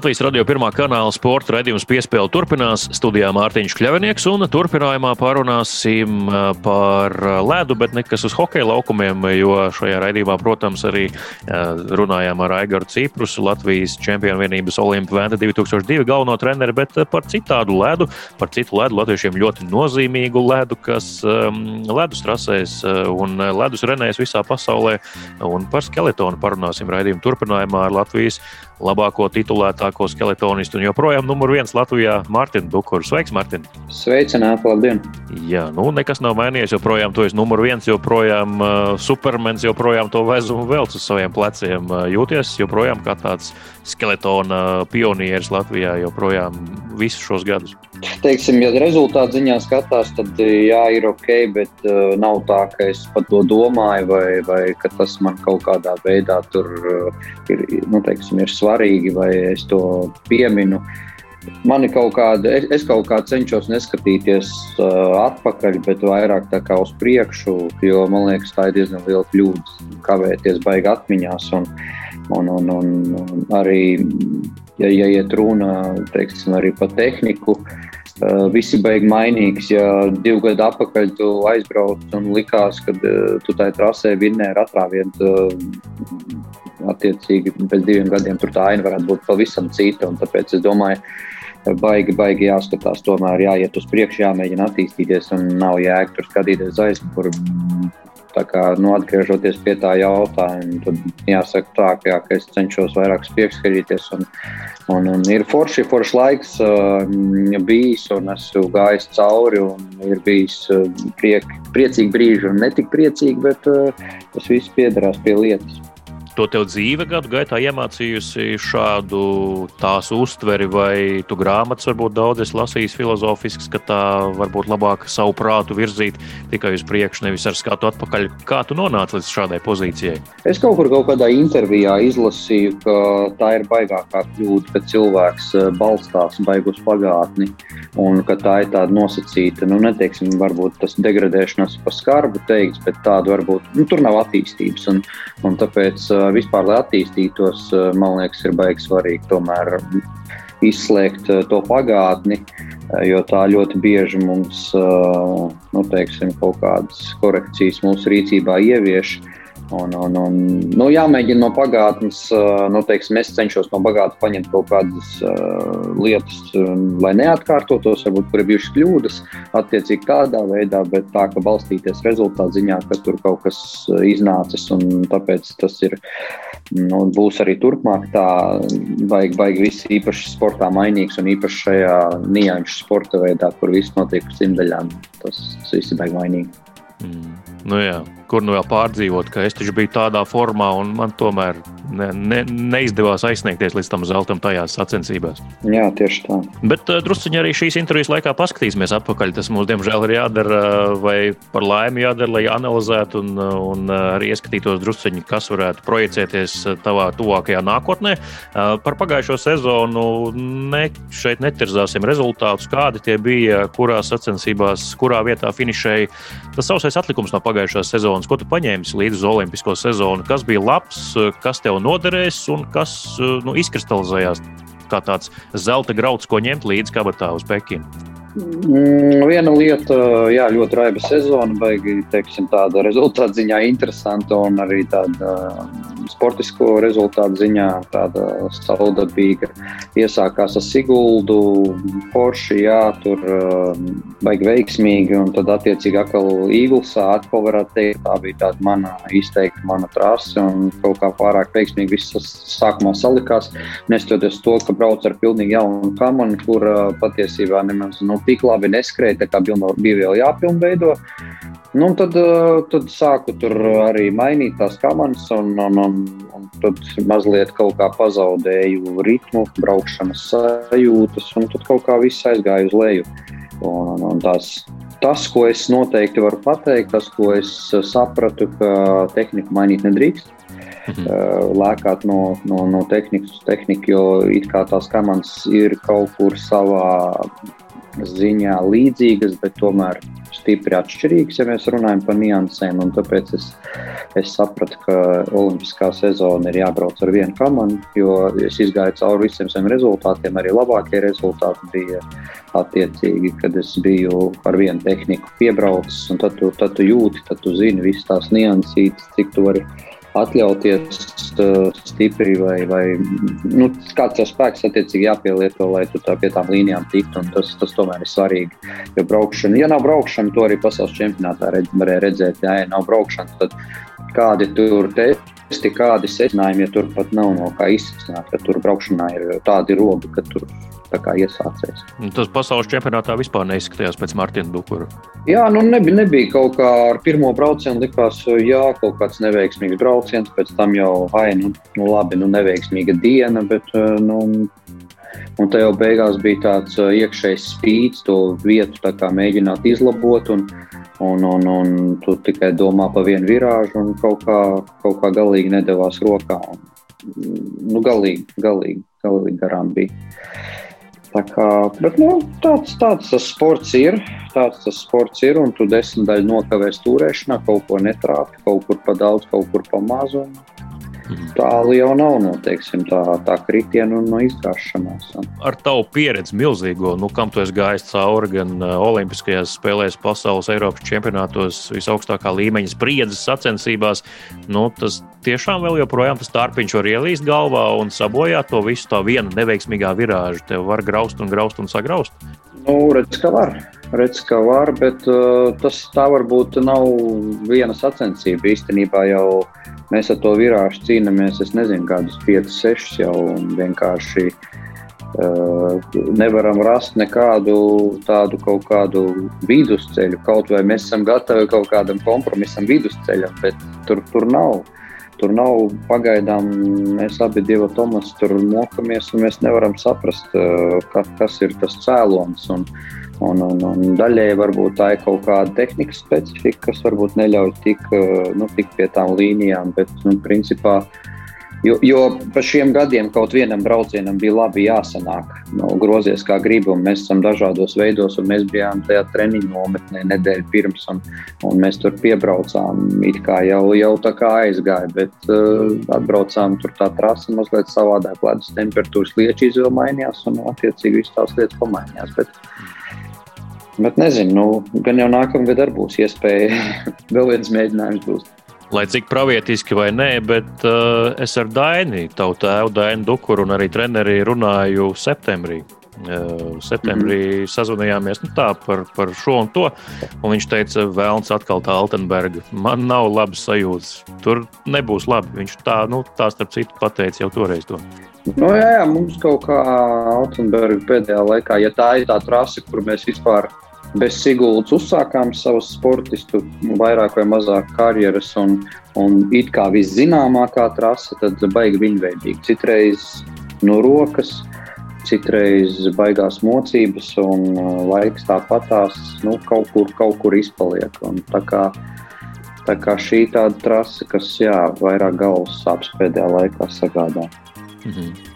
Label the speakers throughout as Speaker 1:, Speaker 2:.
Speaker 1: Latvijas radio pirmā kanāla sporta raidījums piespēle turpinās. Studijā Mārtiņš Kļavinieks un turpinājumā parunāsim par ledu, bet nekas uz hokeja laukumiem, jo šajā raidījumā, protams, arī runājām ar Aigaru Ciprusu, Latvijas čempionu vienības Olimpu Vēnta 2002 galveno treneri, bet par citādu ledu, par citu ledu, latviešiem ļoti nozīmīgu ledu, kas ledus trasēs un ledus renēs visā pasaulē. Un par skeletonu parunāsim raidījumu turpinājumā ar Latvijas labāko titulētāko skeletonistu un joprojām numur viens Latvijā - Mārtiņu Dukuru. Sveiks, Mārtiņ!
Speaker 2: Sveicināti, labdien!
Speaker 1: Jā, nu nekas nav mainījies. Joprojām tu esi numur viens, joprojām uh, supermens, joprojām to vezumu velc uz saviem pleciem. Uh, jūties joprojām kā tāds skeletona pionieris Latvijā, joprojām visus šos gadus.
Speaker 2: Teiksim, ja rezultātu ziņā skatās, tad jā, ir ok, bet uh, nav tā, ka es par to domāju, vai, vai ka tas man kaut kādā veidā tur uh, ir, nu, teiksim, ir svarīgi vai es to pieminu. Man ir kaut kāda, es, es kaut kā cenšos neskatīties uh, atpakaļ, bet vairāk tā kā uz priekšu, jo man liekas, tā ir diezgan liela kļūda kavēties baigi atmiņās. Un, un, un, un, un arī, ja, ja iet runa teiksim, par tehniku, uh, visi beigas mainīgs. Ja divu gadu atpakaļ tu aizbrauc un likās, ka uh, tu tajā trasē vinnēji ar atrāvienu uh, attiecīgi pēc diviem gadiem tur tā aina varētu būt pavisam cita. Tāpēc es domāju, baigi, baigi jāskatās, tomēr jāiet uz priekšu, jāmēģina attīstīties un nav jēga tur skatīties aizmuguri. Tā kā nu, atgriežoties pie tā jautājuma, tad jāsaka tā, ka, jā, ka es cenšos vairāk piekskatīties. Un, un, un ir forši, forši laiks uh, bijis, un esmu gājis cauri. Ir bijis uh, priek, priecīgi brīži, un ne tik priecīgi, bet uh, tas viss piedarās pie lietas
Speaker 1: to tev dzīve gadu gaitā iemācījusi šādu tās uztveri, vai tu grāmatas varbūt daudz esi lasījis filozofisks, ka tā varbūt labāk savu prātu virzīt tikai uz priekšu, nevis ar skatu atpakaļ. Kā tu nonāci līdz šādai pozīcijai?
Speaker 2: Es kaut kur kaut kādā intervijā izlasīju, ka tā ir baigākā kļūda, ka cilvēks eh, balstās baigus pagātni un ka tā ir tāda nosacīta, nu, neteiksim, varbūt tas degradēšanās pa skarbu teikts, bet tāda varbūt, nu, tur nav attīstības. Un, un tāpēc eh, vispār, lai attīstītos, eh, man liekas, ir baigi svarīgi tomēr izslēgt eh, to pagātni, eh, jo tā ļoti bieži mums nu, teiksim, kaut kādas korekcijas mūsu rīcībā ievieš. Un, un, un, nu, jāmēģina no pagātnes, nu, teiksim, es cenšos no pagātnes paņemt kaut kādas uh, lietas, lai neatkārtotos, varbūt tur ir bijušas kļūdas, attiecīgi tādā veidā, bet tā, ka balstīties rezultātu ziņā, ka tur kaut kas iznācis, un tāpēc tas ir, nu, būs arī turpmāk tā, baigi, baigi viss īpaši sportā mainīgs, un īpaši šajā nianšu sporta veidā, kur viss notiek uz simtaļām, tas, tas viss ir baigi mainīgi.
Speaker 1: Mm. Nu jā, kur nu vēl pārdzīvot, ka es taču biju tādā formā, un man tomēr ne, ne, neizdevās aizsniegties līdz tam zeltam tajās sacensībās.
Speaker 2: Jā, tieši tā.
Speaker 1: Bet uh, druskuļi arī šīs intervijas laikā paskatīsimies atpakaļ. Tas mums, diemžēl, ir jādara, vai par laimi jādara, lai analizētu un, un arī ieskatītos druskuļi, kas varētu projicēties tavā tuvākajā nākotnē. Uh, par pagājušo sezonu ne, šeit netirzāsim rezultātus, kādi tie bija, kurās sacensībās, kurā vietā finišēja. Tas sausais atlikums no pagājušās sezonas, ko tu paņēmi līdzi uz Olimpisko sezonu, kas bija labs, kas tev noderēs un kas nu, izkristalizējās kā tāds zelta grauds, ko ņemt līdzi kabatā uz Pekinu.
Speaker 2: Mm, viena lieta, jā, ļoti raiba sezona, baigi, teiksim, tāda rezultātu ziņā interesanta un arī tāda um, sportisko rezultātu ziņā tāda saudabīga. Iesākās ar Siguldu, Porsche, jā, tur um, baigi veiksmīgi un tad attiecīgi atkal Īgulsā, atkal varētu teikt, tā bija tāda mana izteikta mana trase un kaut kā pārāk veiksmīgi viss sākumā salikās, nestoties to, ka brauc ar pilnīgi jaunu kamanu, kur patiesībā nemaz, nu, tik labi neskrēja, tā kā bija vēl jāpilnveido. Nu, tad, eh, tad sāku tur arī mainīt tās komandas, un, un, un, un tad mazliet kaut kā pazaudēju ritmu, braukšanas sajūtas, un tad kaut kā viss aizgāja uz leju. Un, un, un tās, tas, ko es noteikti varu pateikt, tas, ko es sapratu, ka tehniku mainīt nedrīkst. Mhm. Eh, lēkāt no, no, no tehnikas uz tehniku, jo it kā tās komandas ir kaut kur savā ziņā līdzīgas, bet tomēr stipri atšķirīgas, ja mēs runājam par niansēm. Tāpēc es, es sapratu, ka Olimpiskā sezona ir jābrauc ar vienu komandu, jo es izgāju cauri visiem saviem rezultātiem. Arī labākie rezultāti bija attiecīgi, kad es biju ar vienu tehniku piebraucis. Tad tu, tad tu jūti, tad tu zini visas tās niansītas, cik tu vari atļauties uh, stipri, vai, vai nu, kāds tev spēks attiecīgi jāpielieto, lai tu tā pie tām līnijām tiktu. Tas, tas tomēr ir svarīgi. Jo braukšana, ja nav braukšana, to arī pasaules čempionātā redz, varēja redzēt. Jā, ja nav braukšana, tad kādi tur testi, kādi secinājumi, ja tur pat nav no kā izsākt, tad tur braukšanā ir tādi robi, ka tur iesācējs.
Speaker 1: Tas pasaules čempionātā vispār neizskatījās pēc Martina Dukura.
Speaker 2: Jā, nu nebija, nebija kaut kā ar pirmo braucienu likās, jā, kaut kāds neveiksmīgs brauciens, pēc tam jau, ai, nu, nu labi, nu neveiksmīga diena, bet, eh, nu, Un tā jau beigās bija tāds eh, iekšējs spīdis, to vietu mēģināt izlabot. Un, un, un, un tu tikai domā par vienu virāžu, un kaut kā, kaut kā galīgi nedavās rokā. Un, nu, galīgi, galīgi, galīgi garām bija. Tā kā, bet, nu, tāds, tāds tas sports ir. Tāds tas sports ir, un tu desmit daļu nokavēs turēšanā, kaut ko netrāpi, kaut kur pa daudz, kaut kur pa mazu. Mhm. Tālu jau nav no, teiksim, tā, tā kritiena un no izgāšanās.
Speaker 1: Ar tavu pieredzi milzīgo, nu, kam tu esi gājis cauri gan uh, Olimpiskajās spēlēs, pasaules, Eiropas čempionātos, visaugstākā līmeņa spriedzes sacensībās, nu, tas tiešām vēl joprojām tas tārpiņš var ielīst galvā un sabojāt to visu tā viena neveiksmīgā virāža. Tev var graust un graust un sagraust.
Speaker 2: Nu, redz, ka var. Redz, ka var, bet uh, tas tā varbūt nav viena sacensība. Īstenībā jau mēs ar to virāžu cīnāmies, es nezinu, kādus 5, 6 jau vienkārši. Uh, nevaram rast nekādu tādu kaut kādu vidusceļu. Kaut vai mēs esam gatavi kaut kādam kompromisam, vidusceļam, bet tur, tur nav. Tur nav pagaidām, mēs abi divi Tomas tur mokamies, un mēs nevaram saprast, uh, ka, kas ir tas cēlonis. Un, uh, Un, un, un daļēji varbūt tā ir kaut kāda tehnikas specifika, kas varbūt neļauj tik, eh, nu, tik pie tām līnijām. Bet, nu, principā, jo, jo pa šiem gadiem kaut vienam braucienam bija labi jāsanāk. Nu, grozies kā gribi, mēs esam dažādos veidos, un mēs bijām tajā treniņu nometnē nedēļu pirms, un, un mēs tur piebraucām. It kā jau, jau tā kā aizgāja, bet uh, atbraucām tur tā trasa mazliet savādāk, ledus temperatūras lieči izvēle mainījās, un attiecīgi viss tās lietas pamainījās. Bet, Bet nezinu, nu, gan jau nākamgad arī būs iespēja vēl viens mēģinājums. Būs.
Speaker 1: Lai cik pravietiski vai nē, bet uh, es ar Daini, tavu tēvu Dainu Dukuru un arī treneri runāju septembrī. Uh, septembrī mm -hmm. sazvanījāmies nu, tā, par, par šo un to. Un viņš teica, Vēlns atkal tā Altenberga. Man nav labas sajūtas. Tur nebūs labi. Viņš tā, nu, tā starp citu, pateica jau toreiz to.
Speaker 2: Nu, jā, jā, mums kaut kā Altenberga pēdējā laikā, ja tā ir tā trase, kur mēs vispār bez Siguldas uzsākām savas sportistu vairāk vai mazāk karjeras, un, un it kā viszināmākā trase, tad baigi viņveidīgi. Citreiz no rokas, citreiz baigās mocības, un uh, laiks tāpatās nu, kaut, kur, kaut kur izpaliek. Un tā kā, tā kā šī tāda trase, kas jā, vairāk galvas sāpes pēdējā laikā sagādā. Mhm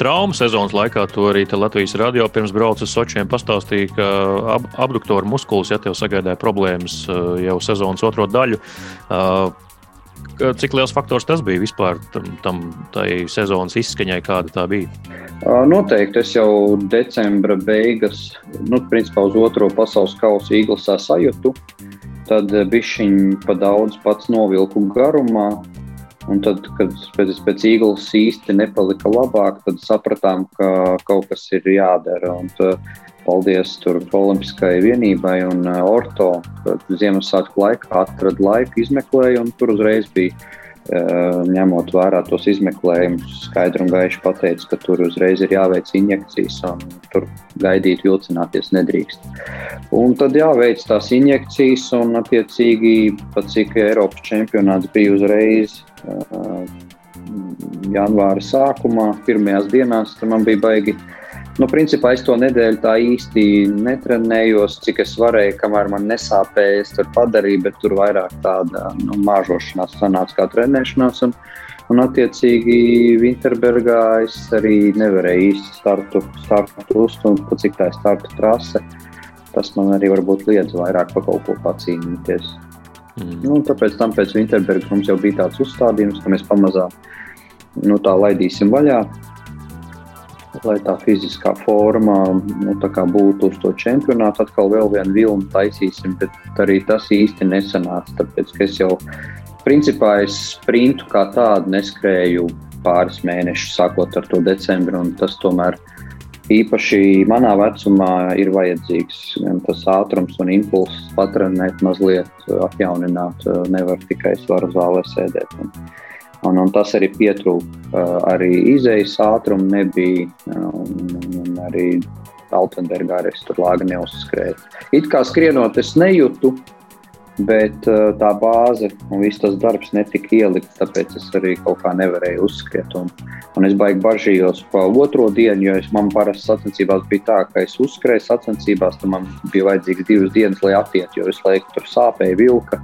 Speaker 1: traumu sezonas laikā. To arī Latvijas radio pirms brauca uz Sočiem pastāstīja, ka ab, abduktoru muskulis, ja tev sagaidāja problēmas uh, jau sezonas otro daļu. Uh, cik liels faktors tas bija vispār tam, sezonas izskaņai, kāda tā bija?
Speaker 2: Noteikti es jau decembra beigas, nu, principā uz otro pasaules kausa īglasā sajūtu. Tad bišķiņi pa daudz pats novilku garumā, Un tad, kad pēc, pēc īglas īsti nepalika labāk, tad sapratām, ka kaut kas ir jādara. Un, paldies tur Olimpiskajai vienībai un uh, Orto, Ziemassvētku laikā atrada laiku, izmeklēja un tur uzreiz bija. Uh, ņemot vērā tos izmeklējumus, skaidri un gaiši pateica, ka tur uzreiz ir jāveic injekcijas, un tur gaidīt, vilcināties nedrīkst. Un tad jāveic tās injekcijas, un attiecīgi pat cik Eiropas čempionāts bija uzreiz janvāra sākumā, pirmajās dienās, tad man bija baigi. Nu, principā es to nedēļu tā īsti netrenējos, cik es varēju, kamēr man nesāpēja. Es tur padarīju, bet tur vairāk tāda nu, māžošanās sanāca kā trenēšanās. Un, Un, attiecīgi, Winterbergā es arī nevarēju īsti startu, startu uzstumt, cik tā ir startu trase. Tas man arī varbūt liedz vairāk par kaut ko pacīnīties. Mm. Nu, tāpēc tam pēc Winterbergas mums jau bija tāds uzstādījums, ka mēs pamazām nu, tā laidīsim vaļā lai tā fiziskā forma nu, būtu uz to čempionātu. Atkal vēl vienu vilnu taisīsim, bet arī tas īsti nesanāca. Tāpēc es jau principā es sprintu kā tādu neskrēju pāris mēnešus, sākot ar to decembri. Tas tomēr īpaši manā vecumā ir vajadzīgs gan tas ātrums un impulss patrenēt, mazliet atjaunināt. Nevar tikai svaru zālē sēdēt. Un, Un, un tas arī pietrūka. Arī izējas ātruma nebija. Un, un arī Altenbergā arī tur lāga neuzskrēja. It kā skrienot, es nejūtu, bet tā bāze un viss tas darbs netika ielikts. Tāpēc es arī kaut kā nevarēju uzskriet. Un, un es baigi bažījos pa otro dienu, jo es, man parasti sacensībās bija tā, ka es uzskrēju sacensībās, tad man bija vajadzīgs divas dienas, lai atietu, jo es laiku tur sāpēju vilka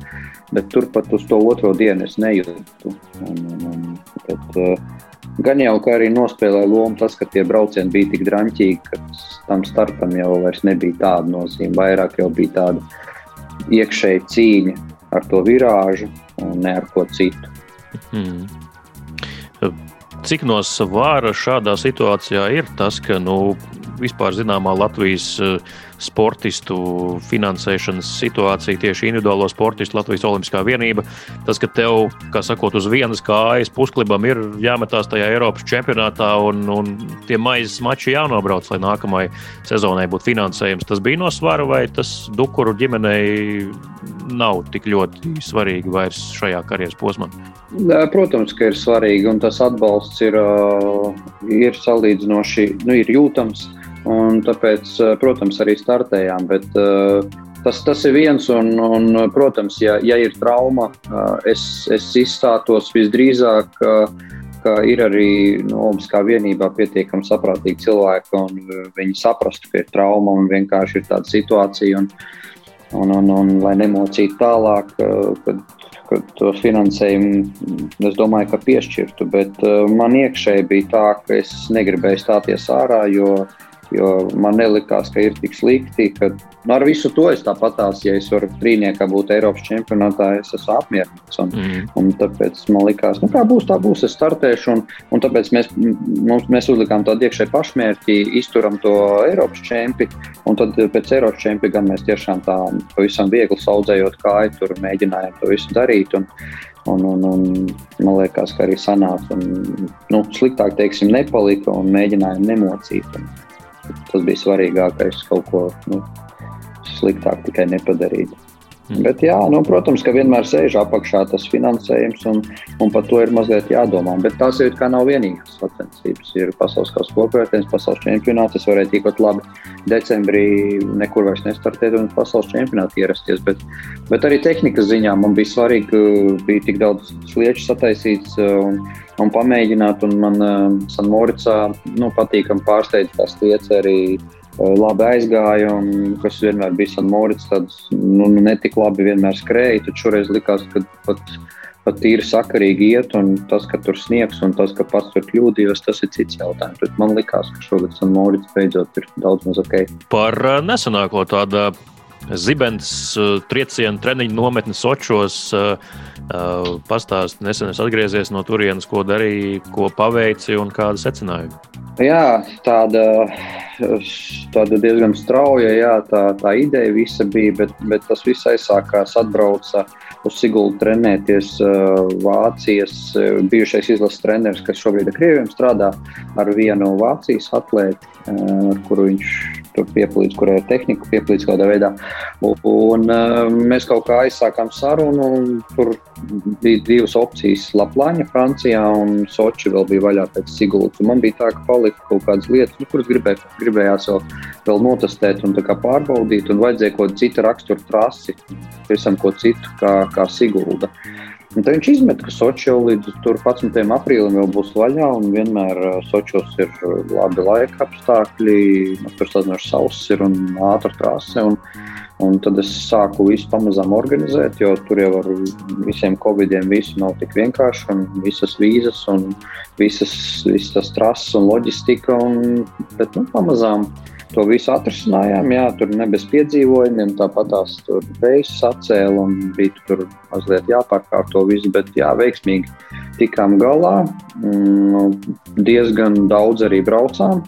Speaker 2: bet turpat uz to otro dienu es nejūtu. Un, un, un, bet, uh, gan jau ka arī nospēlēja lomu tas, ka tie braucieni bija tik drāmīgi, ka tam startam jau nebija tāda nozīme. Vairāk jau bija tāda iekšēja cīņa ar to virāžu un ne ar ko citu. Hmm.
Speaker 1: Cik no svāra šādā situācijā ir tas, ka nu, vispār zināmā Latvijas uh, sportistu finansēšanas situācija, tieši individuālo sportistu Latvijas Olimpiskā vienība. Tas, ka tev, kā sakot, uz vienas kājas pusklibam ir jāmetās tajā Eiropas čempionātā un, un tie maizes mači jānobrauc, lai nākamajai sezonai būtu finansējums. Tas bija no svara vai tas Dukuru ģimenei nav tik ļoti svarīgi vairs šajā karjeras posmā?
Speaker 2: Protams, ka ir svarīgi, un tas atbalsts ir, ir salīdzinoši nu, ir jūtams. Un tāpēc, eh, protams, arī startējām. Bet, uh, tas, tas ir viens, un, un protams, ja, ja ir trauma, uh, es, es izstātos visdrīzāk. Ka ir arī no nu, Olimpiskā vienībā pietiekami saprātīgi cilvēki, un viņi saprastu, ka ir trauma un vienkārši ir tāda situācija. Un, un, un, un lai nemocītu tālāk, kad, kad tos finansējumu, es domāju, ka piešķirtu. Bet man iekšēji bija tā, ka es negribēju stāties ārā, jo Jo man nelikās, ka ir tik slikti, ka nu, ar visu to es tāpatās, ja es varu trīniekā būt Eiropas čempionātā, es esmu apmierināts. Un, mm. un tāpēc man likās, nu, kā būs, tā būs, es startēšu. Un, un tāpēc mēs, mums, mēs uzlikām tādu iekšēju pašmērķi, izturam to Eiropas čempi. Un tad pēc Eiropas čempi gan mēs tiešām tā pavisam viegli saudzējot kāju, tur mēģinājām to visu darīt. Un, Un, un, un, man liekas, ka arī sanāca. Un, nu, sliktāk, teiksim, nepalika un mēģinājām nemocīt. Un, Tas bija svarīgākais, kaut ko nu, sliktāk tikai nepadarīt. Mm. Bet, jā, nu, protams, ka vienmēr sēž apakšā tas finansējums, un, un par to ir mazliet jādomā. Bet tās ir kā nav vienīgās sacensības. Ir pasaules kausa kopvērtējums, pasaules čempionāts. Es varēju tikot labi decembrī nekur vairs nestartēt un pasaules čempionātā ierasties. Bet, bet arī tehnikas ziņā man bija svarīgi, ka bija tik daudz slieču sataisīts. Un, un pamēģināt. Un man uh, Sanmoricā nu, patīkami pārsteidz tās lietas arī labi aizgāja, un kas vienmēr bija Sanmorits, tāds nu, nu netik labi vienmēr skrēja, tad šoreiz likās, ka pat, pat tīri sakarīgi iet, un tas, ka tur sniegs, un tas, ka pats tur kļūdījos, tas ir cits jautājums. Bet man likās, ka šogad Sanmorits beidzot ir daudz maz ok.
Speaker 1: Par nesenāko tādu Zibens uh, triecienu treniņu nometni Sočos. Uh, uh, Pastāst, nesen es atgriezies no turienes, ko darīji, ko paveici un kāda secinājuma.
Speaker 2: Jā, tāda, tāda diezgan strauja jā, tā, tā ideja visa bija, bet, bet tas viss aizsākās. Atbrauca uz Sigultu trenēties Vācijas bijušais izlases treneris, kas šobrīd ar Krieviem strādā ar vienu Vācijas atlēti, ar kuru viņš tur pieplīdz, kurai ir tehnika, pieplīdz kādā veidā. Un, un uh, mēs kaut kā aizsākām sarunu, un tur bija divas opcijas - Laplāņa, Francijā, un Soči vēl bija vaļā pēc Sigultas. Man bija tā, ka palika kaut kādas lietas, nu, kuras gribēju, gribējās vēl, vēl notestēt un pārbaudīt, un vajadzēja kaut citu raksturu trasi, visam ko citu kā, kā Sigulda. Un tad viņš izmet, ka Sochi jau līdz 11. aprīlim jau būs vaļā, un vienmēr Sochos ir labi laika apstākļi, nu, tur sazināšu sauss ir un ātra trase. Un, un tad es sāku visu pamazām organizēt, jo tur jau ar visiem covidiem visu nav tik vienkārši, un visas vīzas, un visas, visas trases un loģistika, un, bet nu, pamazām to visu atrisinājām. Jā, tur nebija bez piedzīvojumiem, tāpat tās tur reizes atcēla un bija tur mazliet jāpārkārto visu, bet jā, veiksmīgi tikām galā. Mm, diezgan daudz arī braucām.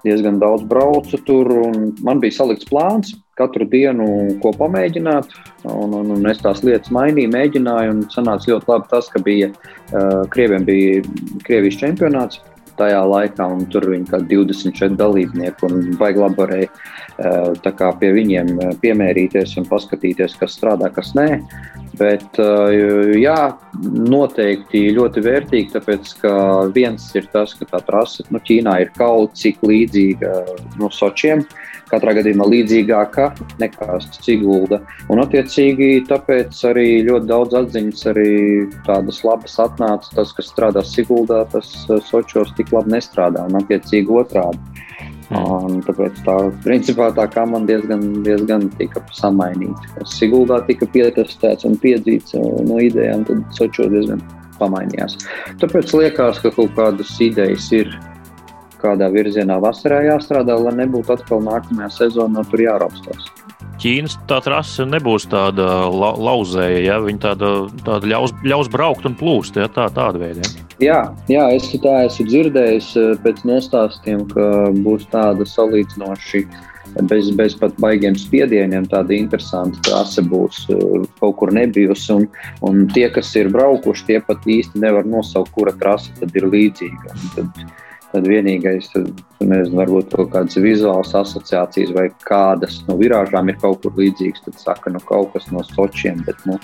Speaker 2: Diezgan daudz braucu tur, un man bija salikts plāns katru dienu, ko pamēģināt. Un, un, un es tās lietas mainīju, mēģināju, un sanāca ļoti labi tas, ka bija uh, Krieviem bija Krievijas čempionāts tajā laikā, un tur bija kaut kādi 24 dalībnieki, un baigi labi varēja eh, pie viņiem eh, piemērīties un paskatīties, kas strādā, kas nē. Bet, eh, jā, noteikti ļoti vērtīgi, tāpēc, ka viens ir tas, ka tā trase nu, Ķīnā ir kaut cik līdzīga no Sočiem. Katrā gadījumā līdzīgāka nekā Sigulda. Un, attiecīgi, tāpēc arī ļoti daudz atziņas, arī tādas labas atnāca. Tas, kas strādā Siguldā, tas Sočos tik labi nestrādā, un attiecīgi otrādi. Un tāpēc tā, principā, tā kā man diezgan, diezgan tika samainīta. Siguldā tika pietestēts un piedzīts uh, no idejām, tad Sočo diezgan pamainījās. Tāpēc liekas, ka kaut kādas idejas ir kādā virzienā vasarā jāstrādā, lai nebūtu atkal nākamajā sezonā tur jāraustās.
Speaker 1: Ķīnas tā trase nebūs tāda la, lauzēja. Ja? Viņa tāda, tāda ļaus, ļaus braukt un plūst. Ja? Tā, tāda veida. Ja?
Speaker 2: Jā, jā, es tā esmu dzirdējis eh, pēc nostāstiem, ka būs tāda salīdzinoši bez, bez pat baigiem spiedieniem. Tāda interesanta trase būs eh, kaut kur nebijusi. Un, un tie, kas ir braukuši, tie pat īsti nevar nosaukt, kura trase tad ir līdzīga. Un tad, tad vienīgais, tad, nezinu, varbūt kaut kādas vizuālas asociācijas vai kādas no virāžām ir kaut kur līdzīgas. Tad saka, nu, kaut kas no sočiem, bet nu,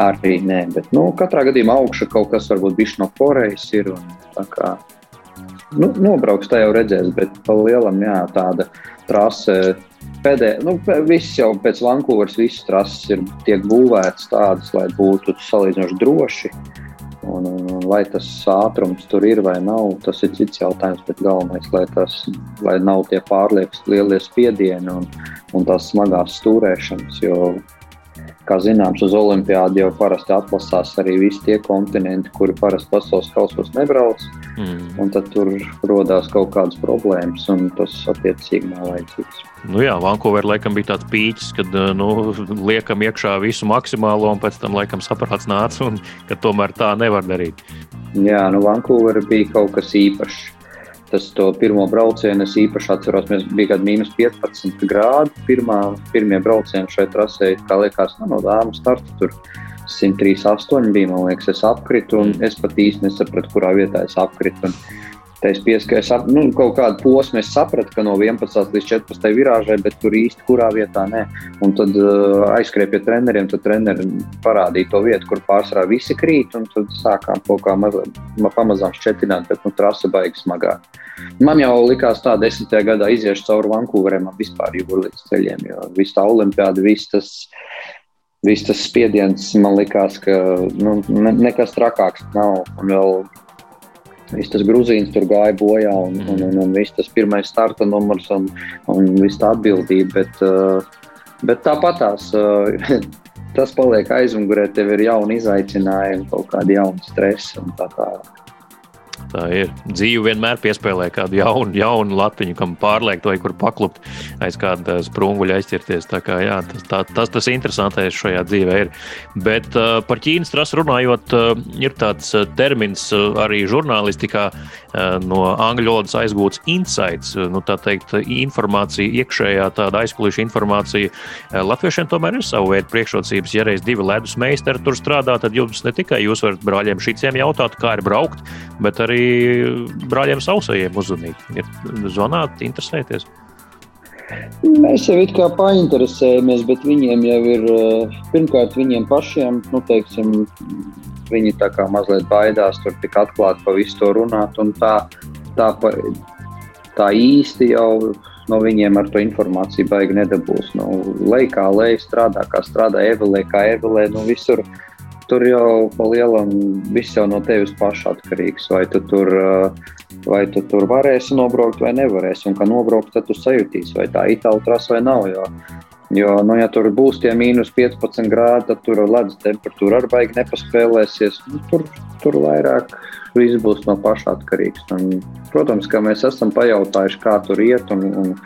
Speaker 2: arī nē. Bet, nu, katrā gadījumā augšā kaut kas varbūt bišķi no Korejas ir. Un, kā, nu, nobrauks tā jau redzēs, bet pa lielam, jā, tāda trase. Pēdējā, nu, viss jau pēc Vankūveras, visas trases ir tiek būvētas tādas, lai būtu salīdzinoši droši. Un, un, un, lai tas ātrums tur ir vai nav, tas ir cits jautājums. Bet galvenais, lai tas lai nav tie pārlieku lielie spiedieni un, un tās smagās stūrēšanas. Jo, kā zināms, uz Olimpādu jau parasti atlasās arī visi tie kontinenti, kuri parasti pasaules kausos nebrauc. Mm. Tad tur radās kaut kādas problēmas, un tas attiecīgi nav vajadzīgs.
Speaker 1: Nu jā, Vankūverā laikam bija tāds pīķis, kad eh, nu, liekam iekšā visu maksimālo, un pēc tam laikam saprāts nāca, un ka tomēr tā nevar darīt.
Speaker 2: Jā, nu Vankūverā bija kaut kas īpašs. Tas pirmo braucienu es īpaši atceros. Mēs bijām kādā minus 15 grādi. Pirmā, pirmie braucieni šai trasē, kā liekas, nu, no dāmas starta tur 138 bija. Man liekas, es apkritu, un es pat īsti nesapratu, kurā vietā es apkritu. Un, Es pieskaņoju, nu, kaut kādu posmu es sapratu, ka no 11 līdz 14 virāžai, bet tur īsti kurā vietā nē. Un tad uh, aizskrēju pie treneriem, tad treneri parādīja to vietu, kur pārsvarā visi krīt. Tad sākām kaut kā maz, pamazām šķetināt, bet nu, trasa baigas smagā. Man jau likās, ka desmitajā gadā iziešu cauri Vankūveram, man vispār jūra līdz ceļiem, jo viss tā olimpiāda, viss tas. Viss tas spiediens man likās, ka nu, ne, nekas trakāks nav. Un vēl Viss tas grūzīns tur gāja bojā, un, un, un, un viss tas pirmais starta numurs un, un viss tā atbildība. Bet, uh, bet tāpat tās. Uh, tas paliek aizmugurē, tev ir jauni izaicinājumi, kaut kādi jauni stresi un tā tālāk.
Speaker 1: Tā ir. Dzīve vienmēr piespēlē kādu jaunu, jaunu latiņu, kam pārliekt vai kur paklupt aiz kāda sprunguļa aizķerties. Tā kā, jā, tas, tā, tas tas interesantais šajā dzīvē ir. Bet uh, par Ķīnas trasu runājot, uh, ir tāds termins uh, arī žurnālistikā no angļu valodas aizgūts insights, nu, tā teikt, informācija, iekšējā tāda aizkulisku informācija. Latviešiem tomēr ir savu veidu priekšrocības. Ja reiz divi ledus meistari tur strādā, tad jums ne tikai jūs varat brāļiem šitiem jautāt, kā ir braukt, bet arī brāļiem sausajiem uzzvanīt. Ir zvanāt, interesēties.
Speaker 2: Mēs jau it kā painteresējamies, bet viņiem jau ir eh, pirmkārt viņiem pašiem, nu, teiksim, viņi tā kā mazliet baidās tur tik atklāti pa visu to runāt. Tā, tā, pa, tā īsti jau no viņiem ar to informāciju baigi nedabūs. Nu, lej kā lej strādā, kā strādā Evelē, kā Evelē, nu visur tur jau pa lielam viss jau no tevis paša atkarīgs. Vai tu tur, vai tu tur varēsi nobraukt vai nevarēsi. Un, kā nobraukt, tad tu sajutīsi, vai tā itālu trasa vai nav. Jo, jo nu, ja tur būs tie mīnus 15 grādi, tad tur ledus temperatūra arī baigi nepaspēlēsies. Nu, tur, tur vairāk viss būs no paša atkarīgs. Un, protams, ka mēs esam pajautājuši, kā tur iet. Un, un,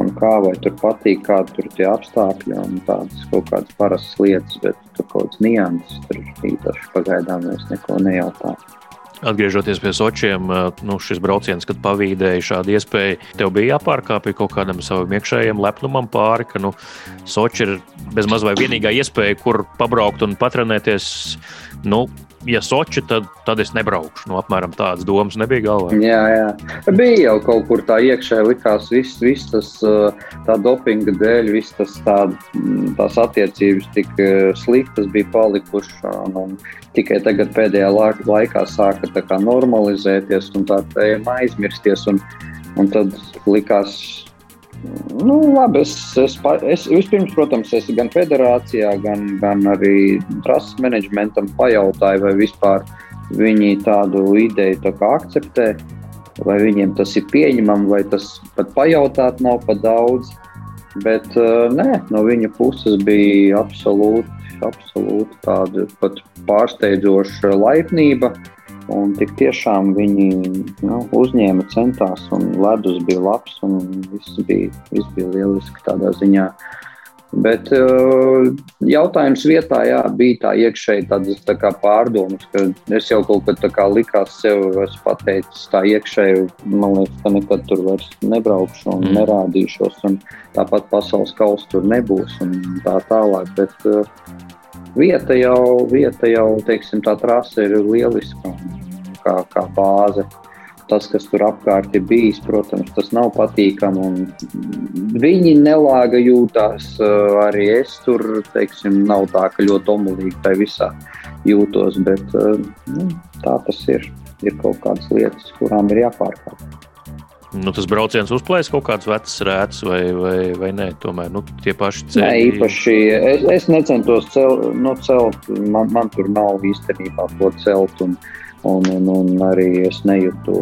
Speaker 2: un kā vai tur patīk, kādi tur tie apstākļi un tādas kaut kādas parastas lietas, bet kaut kāds nianses tur īpaši pagaidām mēs neko nejautājam.
Speaker 1: Atgriežoties pie sočiem, nu, šis brauciens, kad pavīdēja šādu iespēju, tev bija jāpārkāpj kaut kādam savam iekšējam lepnumam pāri, ka nu, soči ir bezmaz vai vienīgā iespēja, kur pabraukt un patrenēties. Nu, ja Sochi, tad, tad es nebraukšu. Nu, apmēram tādas domas nebija galvā.
Speaker 2: Jā, jā. Bija jau kaut kur tā iekšēji likās, viss vis tas tā dopinga dēļ, viss tas tā, tās attiecības tik sliktas bija palikušas. Un, tikai tagad pēdējā laikā sāka normalizēties un tā aizmirsties. Un, un tad likās, Nu, labi, es, es, es vispirms, protams, es gan federācijā, gan, gan arī trases menedžmentam pajautāju, vai vispār viņi tādu ideju tā akceptē, vai viņiem tas ir pieņemami, vai tas pat pajautāt nav pa daudz. Bet uh, nē, no viņa puses bija absolūti, absolūti tāda pārsteidzoša laipnība. Uh, Un tik tiešām viņi nu, uzņēma, centās, un ledus bija labs, un viss bija, viss bija lieliski tādā ziņā. Bet uh, jautājums vietā jā, bija tā iekšēji tādas tā kā pārdomas, ka es jau kaut kad tā kā likās sev, es pateicu tā iekšēji, man liekas, ka nekad tur vairs nebraukšu un mm. nerādīšos, un tāpat pasaules kausa tur nebūs un tā tālāk. Bet uh, vieta jau, vieta jau teiksim, tā trase ir lieliska kā, kā bāze. Tas, kas tur apkārt ir bijis, protams, tas nav patīkami. Viņi nelāga jūtās. Eh, arī es tur, teiksim, nav tā, ka ļoti omulīgi tai visā jūtos, bet eh, nu, tā tas ir. Ir kaut kādas lietas, kurām ir jāpārkāpj.
Speaker 1: Nu, tas brauciens uzplēs kaut kādas vecas rētas, vai, vai, vai nē, tomēr nu, tie paši ceļi.
Speaker 2: Nē, īpaši es, es necentos cel, nu, celt, man, man tur nav īstenībā ko celt. Un, un, un, un arī es nejūtu.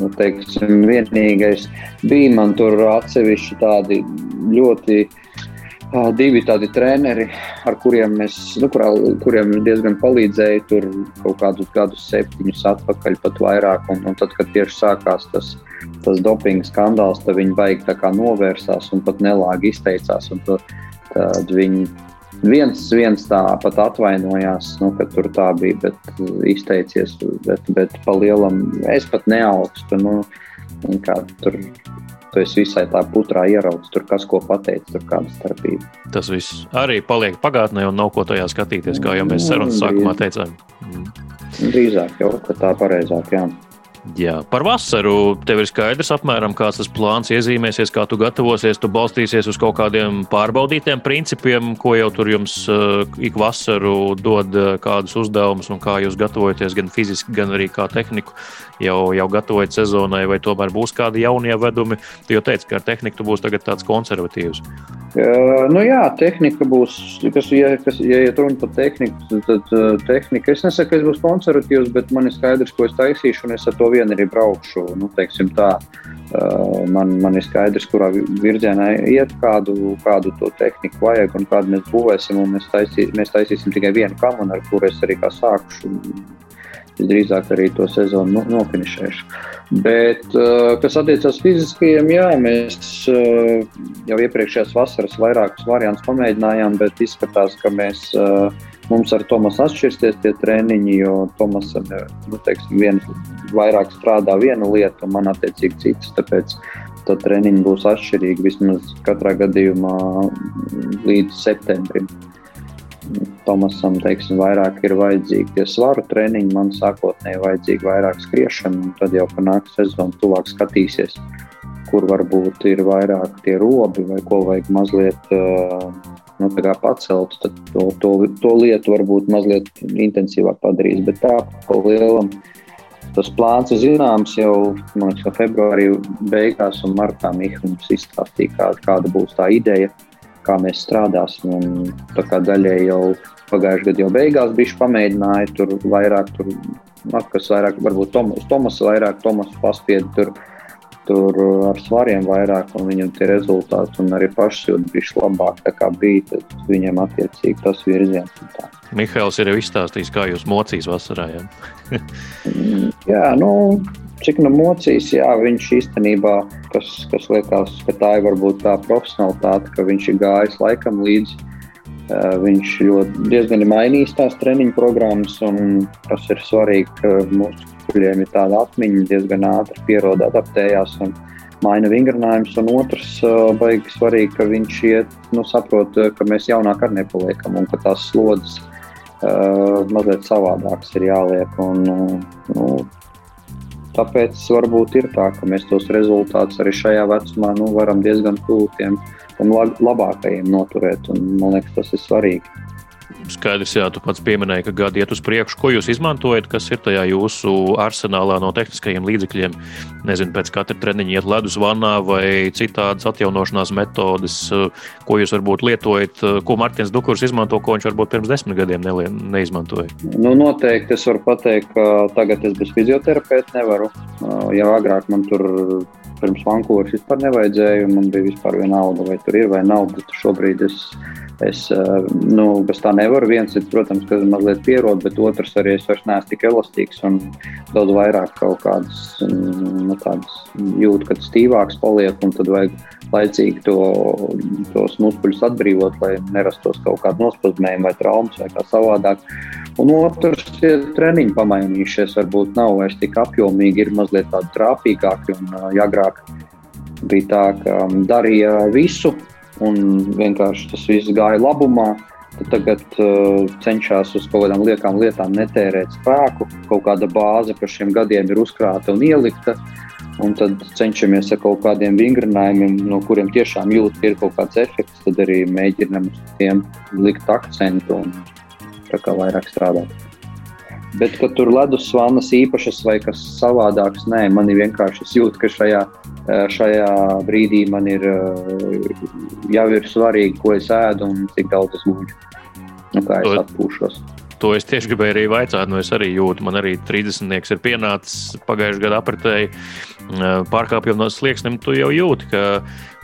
Speaker 2: Nu, teiksim, vienīgais bija man tur atsevišķi tādi ļoti uh, divi tādi treneri, ar kuriem mēs, nu, kurā, kuriem diezgan palīdzēja tur kaut kādus gadus, septiņus atpakaļ, pat vairāk. Un, un tad, kad tieši sākās tas, tas dopinga skandāls, tad viņi baigi tā kā novērsās un pat nelāgi izteicās. Tad, tad viņi viens, viens tā pat atvainojās, nu, ka tur tā bija, bet izteicies, bet, bet pa lielam es pat neaugstu. Nu, tur, tu esi visai tā putrā ieraudzis, tur kas ko pateica, tur kāda starpība.
Speaker 1: Tas viss arī paliek pagātnē un nav ko tajā skatīties, kā jau mēs sarunas sākumā teicām. Mm.
Speaker 2: Drīzāk jau, tā pareizāk, jā.
Speaker 1: Jā, par vasaru tev ir skaidrs, apmēram kāds tas plāns iezīmēsies, kā tu gatavosies. Tu balstīsies uz kaut kādiem pārbaudītiem principiem, ko jau tur jums uh, ik vasaru dod uh, kādus uzdevumus, un kā jūs gatavojaties gan fiziski, gan arī kā tehniku. Jau, jau gatavojat sezonai, vai tomēr būs kādi jaunie vedumi? Tu jau teici, ka ar tehniku tagad tāds konservatīvs.
Speaker 2: Uh, nu jā, tehnika būs, kas, ja, kas, ja iet runa par tehniku, tad uh, tehnika. Es nesaku, ka es būšu konservatīvs, bet man ir skaidrs, ko es taisīšu, un es ar to vien arī braukšu. Nu, tā, man, man ir skaidrs, kurā virzienā iet, kādu, kādu to tehniku vajag un kādu mēs būvēsim. Mēs, taisī, mēs taisīsim tikai vienu kamanu, ar kuru es arī sākšu. Visdrīzāk arī to sezonu nu, nofinišēšu. Bet, kas attiecas uz fiziskajiem, jā, mēs jau iepriekšējās vasaras vairākus variantus pamēģinājām, bet izskatās, ka mēs mums ar Tomasu atšķirsies tie treniņi, jo Tomas nu, teiksim, viens vairāk strādā vienu lietu, un man attiecīgi citas. Tāpēc tad treniņi būs atšķirīgi vismaz katrā gadījumā līdz septembrim. Tomasam teiksim, vairāk ir vajadzīgi tie svaru treniņi, man sākotnēji vajadzīgi vairāk skriešana, un tad jau pa nākamā sezonu tuvāk skatīsies, kur varbūt ir vairāk tie robi vai ko vajag mazliet uh, nu, pacelt, tad to, to, to lietu varbūt mazliet intensīvāk padarīs. Bet tā pa lielam tas plāns ir zināms jau liekas, februārī beigās un martā Mihāns izstāstīja, kāda, kāda būs tā ideja. kā mēs strādāsim. Un, tā kā daļai jau pagājušajā gadā jau beigās bija pamēģināja tur vairāk, tur, nu, kas vairāk, varbūt Tomas, Tomas vairāk, Tomas paspiedu tur, tur ar svariem vairāk, un viņam tie rezultāti un arī pašsajūta bija labāk, tā kā bija, viņiem attiecīgi tas virziens.
Speaker 1: Mihails ir jau izstāstījis, kā jūs mocīs vasarā. Ja?
Speaker 2: jā, nu, cik nu mocīs, jā, viņš īstenībā, kas, kas liekas, ka tā ir varbūt tā profesionālitāte, ka viņš ir gājis laikam līdzi. Viņš ļoti diezgan ir mainījis tās treniņu programmas, un tas ir svarīgi, mūsu kuģiem ir tāda atmiņa, diezgan ātri pierod, adaptējās un maina vingrinājumus. Un otrs, baigi svarīgi, ka viņš iet, nu, saprot, ka mēs jaunāk arī nepaliekam un ka tās slodzes uh, mazliet savādākas ir jāliek. Un, nu, Tāpēc varbūt ir tā, ka mēs tos rezultātus arī šajā vecumā nu, varam diezgan tuvu tiem labākajiem noturēt. Un, man liekas, tas ir svarīgi.
Speaker 1: Skaidrs, jā, tu pats pieminēji, ka gadi iet uz priekšu. Ko jūs izmantojat, kas ir tajā jūsu arsenālā no tehniskajiem līdzekļiem? Nezinu, pēc katra treniņa iet ledus vannā vai citādas atjaunošanās metodes, ko jūs varbūt lietojat, ko Mārtiņš Dukurs izmanto, ko viņš varbūt pirms desmit gadiem neizmantoja.
Speaker 2: Nu, noteikti es varu pateikt, ka tagad es bez fizioterapeita nevaru. Jau agrāk man tur pirms Vankūveras vispār nevajadzēja. Man bija vispār vienalga, vai tur ir vai nav. Bet šobrīd es, es eh, nu, bez tā nevaru. Viens ir, protams, ka mazliet pierod, bet otrs arī es vairs neesmu tik elastīgs un daudz vairāk kaut kādas nu, jūtas, kad stīvāks paliek. Tad vajag laicīgi to, tos muskuļus atbrīvot, lai nerastos kaut kāda nospazmējuma vai traumas vai kā savādāk. Un otrs ir treniņi pamainījušies. Varbūt nav vairs tik apjomīgi, ir mazliet tādi trāpīgāki. Un, ja agrāk bija tā, ka darīja visu un vienkārši tas viss gāja labumā. Tagad uh, cenšas uz kaut kādām liekām lietām netērēt spēku. Kaut kāda bāze par šiem gadiem ir uzkrāta un ielikta. Un tad cenšamies ar kaut kādiem vingrinājumiem, no kuriem tiešām jūt, ka ir kaut kāds efekts. Tad arī mēģinām uz tiem likt akcentu un vairāk strādāt. Bet, kad tur ledus vannas īpašas vai kas savādāks, nē, man ir vienkārši jūt, ka šajā, šajā brīdī man ir eh, jau ir svarīgi, ko es ēdu un cik daudz es gūstu. Nu, kā es atpūšos.
Speaker 1: To es tieši gribēju arī vaicāt, no es arī jūtu. Man arī 30. ir pienācis pagājušajā gadā apritēji pārkāpjot no slieksnim. Tu jau jūti, ka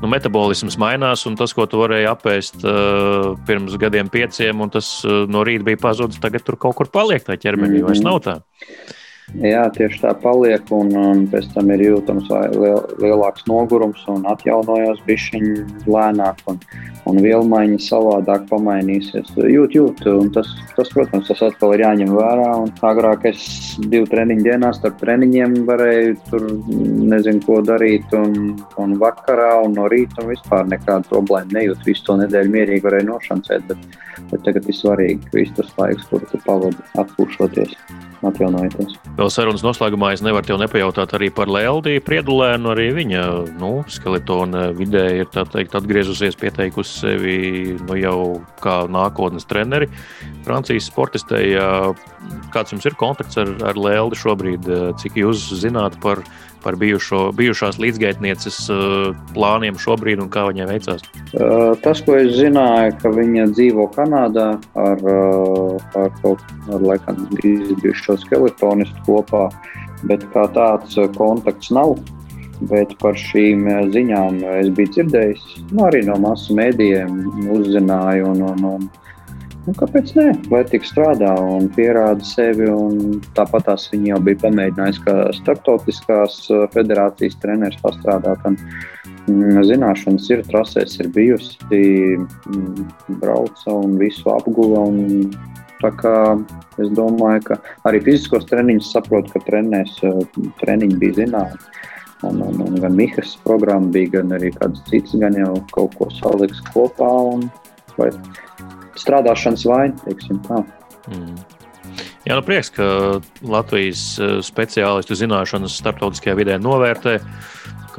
Speaker 1: nu, metabolisms mainās, un tas, ko tu varēji apēst uh, pirms gadiem, pieciem, un tas uh, no rīta bija pazudis, tagad tur kaut kur paliek tā ķermenī, mm -hmm. vairs nav tā.
Speaker 2: Jā, tieši tā paliek, un, un pēc tam ir jūtams liel, lielāks nogurums un atjaunojās bišķiņi lēnāk, un, un vielmaiņa savādāk pamainīsies. Jūt, jūt, un tas, tas, protams, tas atkal ir jāņem vērā, un agrāk es divu treniņu dienā starp treniņiem varēju tur nezinu, ko darīt, un, un vakarā un no rīta un vispār nekādu problēmu nejūt. Visu to nedēļu mierīgi varēju nošancēt, bet, bet tagad ir svarīgi visu tas laiks, kur tu pavadi atpūšoties atjaunojoties.
Speaker 1: Vēl sarunas noslēgumā es nevaru tev nepajautāt arī par Lēldiju Priedulēnu. Arī viņa nu, skeletona vidē ir teikt, atgriezusies, pieteikusi sevi nu, jau kā nākotnes treneri. Francijas sportistei, kāds jums ir kontakts ar, ar Lēldi šobrīd? Cik jūs zināt par par bijušo, bijušās līdzgaitnieces uh, plāniem šobrīd un kā viņai veicās?
Speaker 2: Uh, tas, ko es zināju, ka viņa dzīvo Kanādā ar, uh, ar kaut kādu izbijušo skeletonistu kopā, bet kā tāds kontakts nav. Bet par šīm ziņām es biju dzirdējis nu, arī no masu mēdījiem, uzzināju. Un, un, un, Nu, kāpēc nē? Lai tik strādā un pierāda sevi. Un tāpat tās viņa jau bija pamēģinājusi, kā starptautiskās federācijas treneris pastrādāt. Un, mm, Zināšanas ir, trasēs ir bijusi, mm, brauca un visu apguva. Un es domāju, ka arī fiziskos treniņus saprotu, ka trenēs, uh, treniņi bija zināmi. Un, un, un gan Mihas programma bija, gan arī kāds cits, gan jau kaut ko saliks kopā. Un, vai, strādāšanas vaina, teiksim tā. Mm.
Speaker 1: Jā, nu prieks, ka Latvijas eh, speciālistu zināšanas starptautiskajā vidē novērtē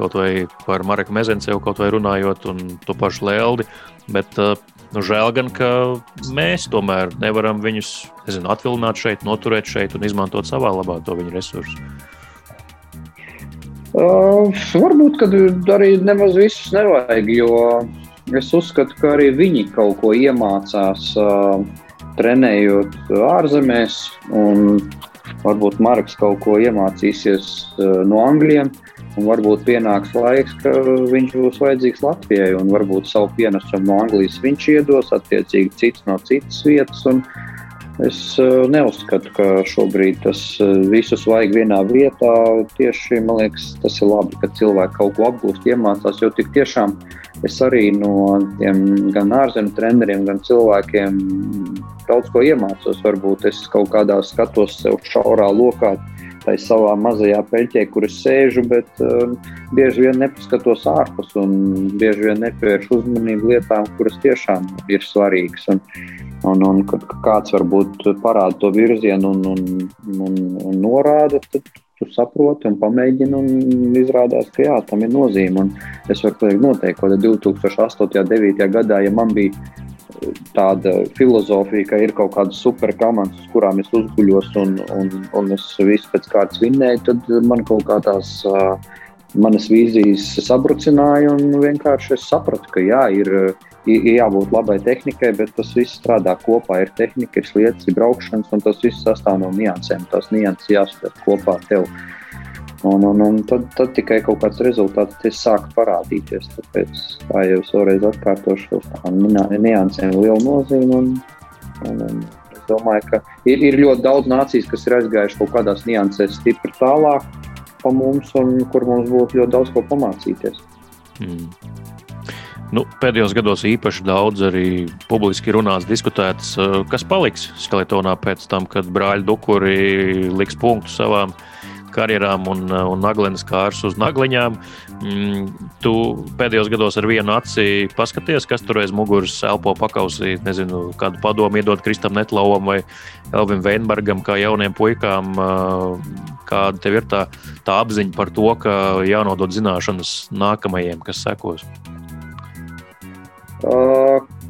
Speaker 1: kaut vai par Mareku Mezencevu, kaut vai runājot, un to pašu Lēldi. Bet eh, nu, žēl gan, ka mēs tomēr nevaram viņus nezinu, atvilināt šeit, noturēt šeit un izmantot savā labā to viņu resursu.
Speaker 2: Uh, varbūt, ka arī nemaz visus nevajag, jo es uzskatu, ka arī viņi kaut ko iemācās, trenējot ārzemēs. Varbūt Marks kaut ko iemācīsies no angļiem. Un varbūt pienāks laiks, ka viņš būs vajadzīgs Latvijai, un varbūt savu pienesumu no Anglijas viņš iedos, attiecīgi cits no citas vietas. Es eh, neuzskatu, ka šobrīd tas eh, visus vajag vienā vietā. Tieši man liekas, tas ir labi, ka cilvēki kaut ko apgūst, iemācās. Jo tik tiešām es arī no tiem gan ārzemju treneriem, gan cilvēkiem daudz ko iemācos. Varbūt es kaut kādā skatos sev šaurā lokā. Tā ir savā mazajā peļķē, kur es sēžu, bet uh, bieži vien nepaskatos ārpus un bieži vien nepievēršu uzmanību lietām, kuras tiešām ir svarīgas. Un, Un, un kad kāds varbūt parāda to virzienu un, un, un, un norāda, tad tu saproti un pamēģini. Un izrādās, ka jā, tam ir nozīme. Un es varu teikt, noteikti, ka 2008. un 2009. gadā, ja man bija tāda filozofija, ka ir kaut kādas superkomandas, uz kurām es uzguļos un, un, un es visu pēc kārtas vinnēju, tad man kaut kā tās. Uh, manas vīzijas sabrucināja, un vienkārši es sapratu, ka jā, ir jābūt labai tehnikai, bet tas viss strādā kopā. Ir tehnika, ir sliedas, ir braukšanas, un tas viss sastāv no niansēm. Tās nianses jāsver kopā tev. Un, un, un tad, tad tikai kaut kāds rezultāts sāk parādīties. Tāpēc, kā jau es vēlreiz atkārtošu, tām niansēm ir liela nozīme. Un, un, un es domāju, ka ir, ir ļoti daudz nācijas, kas ir aizgājuši kaut kādās niansēs stipri tālāk pa mums, un kur mums būtu ļoti daudz ko pamācīties. Mm.
Speaker 1: Nu, pēdējos gados īpaši daudz arī publiski runāts, diskutēts, eh, kas paliks skeletonā pēc tam, kad brāļi Dukuri liks punktu savām karjerām un, eh, un naglienes kārs uz nagliņām. Mm, tu pēdējos gados ar vienu aci paskaties, kas tur aiz muguras elpo pakausī. Nezinu, kādu padomu iedot Kristam Netlauvam vai Elvim Veinbergam, kā jauniem puikām. Eh, kāda tev ir tā, tā apziņa par to, ka jānodod zināšanas nākamajiem, kas sekos?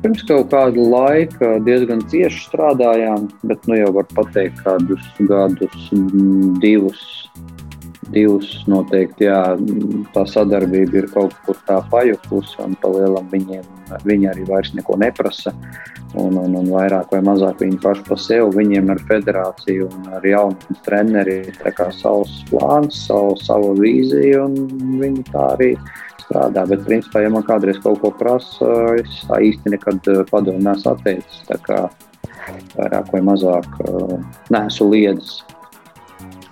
Speaker 2: Pirms kaut kāda laika diezgan cieši strādājām, bet nu jau var pateikt, kādus gadus, divus, divus noteikti. Jā, tā sadarbība ir kaut kur tā pajutusi, un palielam viņiem viņi arī vairs neko neprasa. Un, un, un vairāk vai mazāk viņi paši par sevi, viņiem ar federāciju un ar jaunu treneri ir savs plāns, savu, savu vīziju, un viņi tā arī strādā. Bet, principā, ja man kādreiz kaut ko prasa, es tā īsti nekad eh, padomu nesu atteicis. Tā kā vairāk vai mazāk eh, nesu liedzis.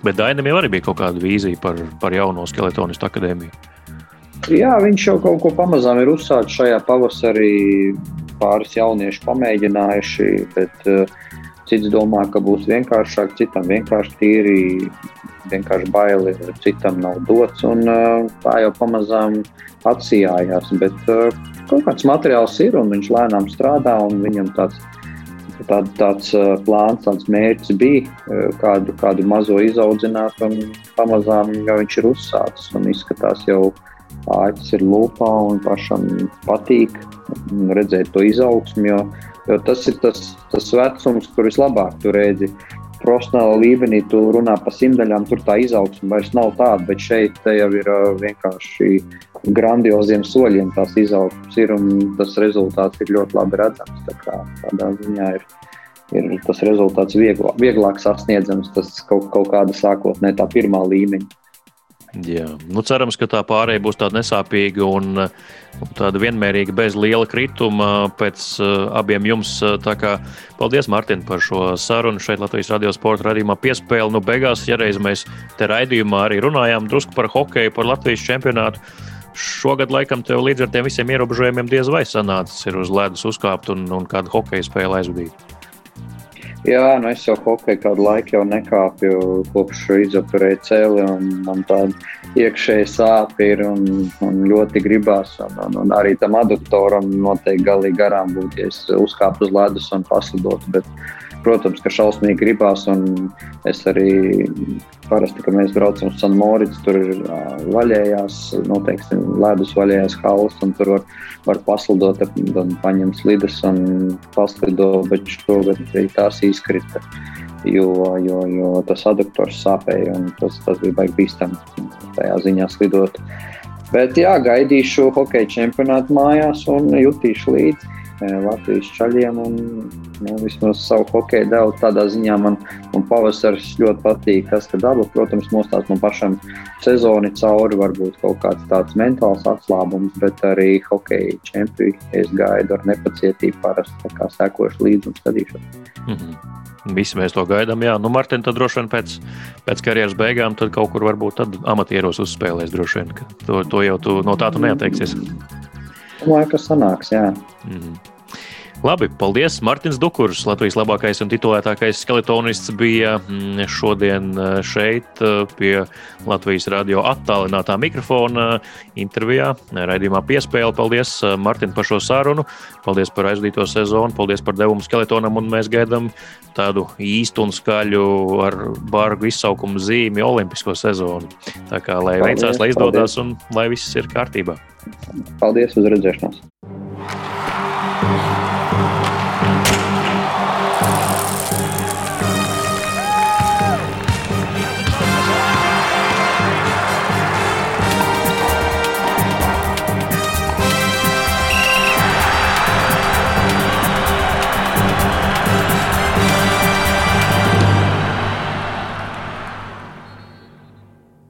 Speaker 1: Bet Dainam jau arī bija kaut kāda vīzija par, par jauno skeletonistu akadēmiju.
Speaker 2: Jā, viņš jau kaut ko pamazām ir uzsācis šajā pavasarī. Pāris jaunieši pamēģinājuši, bet uh, cits domā, ka būs vienkāršāk, citam vienkārši tīri vienkārši baili citam nav dots. Un, tā jau pamazām atsijājās. Bet kaut kāds materiāls ir un viņš lēnām strādā. Viņam tāds, tā, tāds plāns, tāds mērķis bija kādu, kādu mazo izaudzināt. Pamazām jau viņš ir uzsācis un izskatās jau. Āķis ir lūpā un pašam patīk redzēt to izaugsmu, jo, jo tas ir tas, tas vecums, kur vislabāk tu redzi profesionālā līmenī tu runā par simtaļām, tur tā izaugsme vairs nav tāda, bet šeit jau ir vienkārši grandioziem soļiem tās izaugsmes ir un tas rezultāts ir ļoti labi redzams. Tā kā, tādā ziņā ir, ir tas rezultāts vieglāk, vieglāk sasniedzams, tas kaut, kaut kāda sākotnē tā pirmā līmeņa.
Speaker 1: Jā, nu cerams, ka tā pārējai būs tāda nesāpīga un tāda vienmērīga, bez liela krituma pēc uh, abiem jums. Kā, paldies, Mārtiņ, par šo sarunu šeit Latvijas radio sporta radījumā piespēli. Nu, beigās, ja reiz mēs te raidījumā arī runājām drusku par hokeju, par Latvijas čempionātu. Šogad, laikam, tev līdz ar tiem visiem ierobežojumiem diez vai sanācis ir uz ledus uzkāpt un, un kādu hokeja spēli aizvadīt.
Speaker 2: Jā, nu es jau hokeju kādu laiku jau nekāpju, kopš izoperēju cēli. Man tāda iekšēja sāpe ir un, un ļoti gribās. Un, un, un arī tam aduktoram noteikti galīgi garām būtu, ja es uzkāptu uz ledus un paslidotu. Bet, protams, ka šausmīgi gribās. Es arī parasti, kad mēs braucam uz San Morits, tur ir vaļējās, noteikti ledus vaļējās halas, un tur var, var paslidot, tad paņem slidas un paslido, bet šogad arī tās izkrita. Jo, jo, jo tas aduktors sāpēja un tas, tas bija baigi bīstami tajā ziņā slidot. Bet jā, gaidīšu hokeja čempionātu mājās un jutīšu līdzi. Latvijas čaļiem. Un, nu, vismaz savu hokeju devu tādā ziņā man, man pavasaris ļoti patīk. Tas, ka daba, protams, nostās no pašam sezoni cauri, varbūt kaut kāds tāds mentāls atslābums, bet arī hokeja čempioni es gaidu ar nepacietību parasti, sekošu līdzi un skatīšos. Mm
Speaker 1: -hmm. Visi mēs to gaidām. Jā, nu, Mārtiņ, tad droši vien pēc, pēc karjeras beigām tad kaut kur varbūt amatieros uzspēlēs. Droši vien to, to jau tu, no tā tu neatteiksies.
Speaker 2: Domāju, ka sanāks, jā. Mm -hmm.
Speaker 1: Labi, paldies. Mārtiņš Dukurs, Latvijas labākais un titulētākais skeletonists, bija mm, šodien eh, šeit eh, pie Latvijas radio attālinātā mikrofona intervijā, raidījumā piespēle. Paldies, eh, Mārtiņ, par šo sarunu. Paldies par aizdīto sezonu, paldies par devumu skeletonam, un mēs gaidām tādu īstu un skaļu ar bargu izsaukumu zīmi olimpisko sezonu. Tā kā lai paldies, veicās, lai izdodas paldies. un lai viss ir kārtībā.
Speaker 2: Paldies, uz redzēšanos!